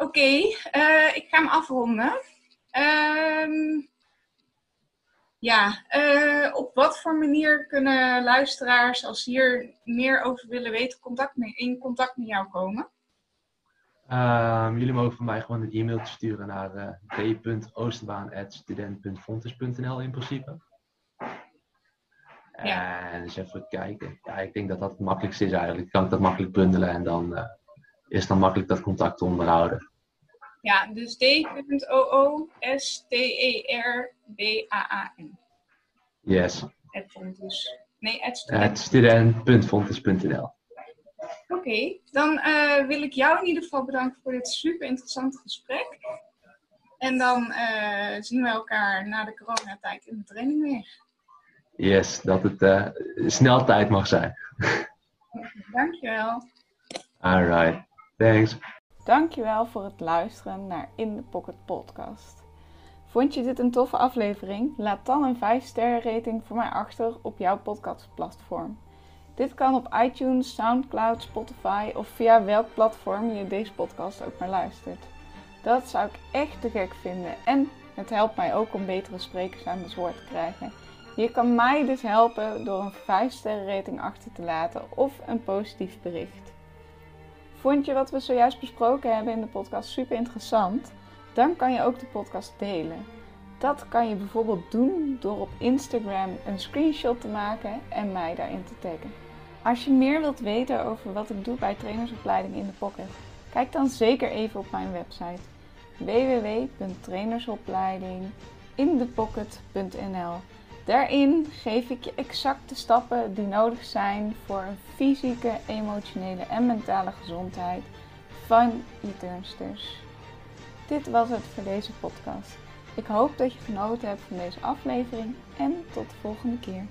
Oké, okay, uh, ik ga hem afronden. Uh, ja, uh, op wat voor manier kunnen luisteraars, als ze hier meer over willen weten, contact mee, in contact met jou komen? Um, jullie mogen van mij gewoon een e-mail sturen naar uh, d.oosterbaan.student.fontes.nl in principe. Ja. En eens even kijken. Ja, ik denk dat dat het makkelijkste is eigenlijk. Kan ik dat makkelijk bundelen en dan uh, is het dan makkelijk dat contact te onderhouden. Ja, dus D.O.O.S.T.E.R.B.A.A.N. Yes. Het Fontes. Nee, student.fontes.nl. Oké, okay, dan uh, wil ik jou in ieder geval bedanken voor dit super interessante gesprek. En dan uh, zien we elkaar na de coronatijd in de training weer. Yes, dat het uh, snel tijd mag zijn. Dankjewel. Alright, thanks. Dankjewel voor het luisteren naar In The Pocket podcast. Vond je dit een toffe aflevering? Laat dan een 5 sterren rating voor mij achter op jouw podcastplatform. Dit kan op iTunes, Soundcloud, Spotify of via welk platform je deze podcast ook maar luistert. Dat zou ik echt te gek vinden en het helpt mij ook om betere sprekers aan het woord te krijgen. Je kan mij dus helpen door een 5 sterren rating achter te laten of een positief bericht. Vond je wat we zojuist besproken hebben in de podcast super interessant? Dan kan je ook de podcast delen. Dat kan je bijvoorbeeld doen door op Instagram een screenshot te maken en mij daarin te taggen. Als je meer wilt weten over wat ik doe bij trainersopleiding in de pocket, kijk dan zeker even op mijn website www.trainersopleidingindepocket.nl. Daarin geef ik je exact de stappen die nodig zijn voor een fysieke, emotionele en mentale gezondheid van je turnsters. Dit was het voor deze podcast. Ik hoop dat je genoten hebt van deze aflevering en tot de volgende keer.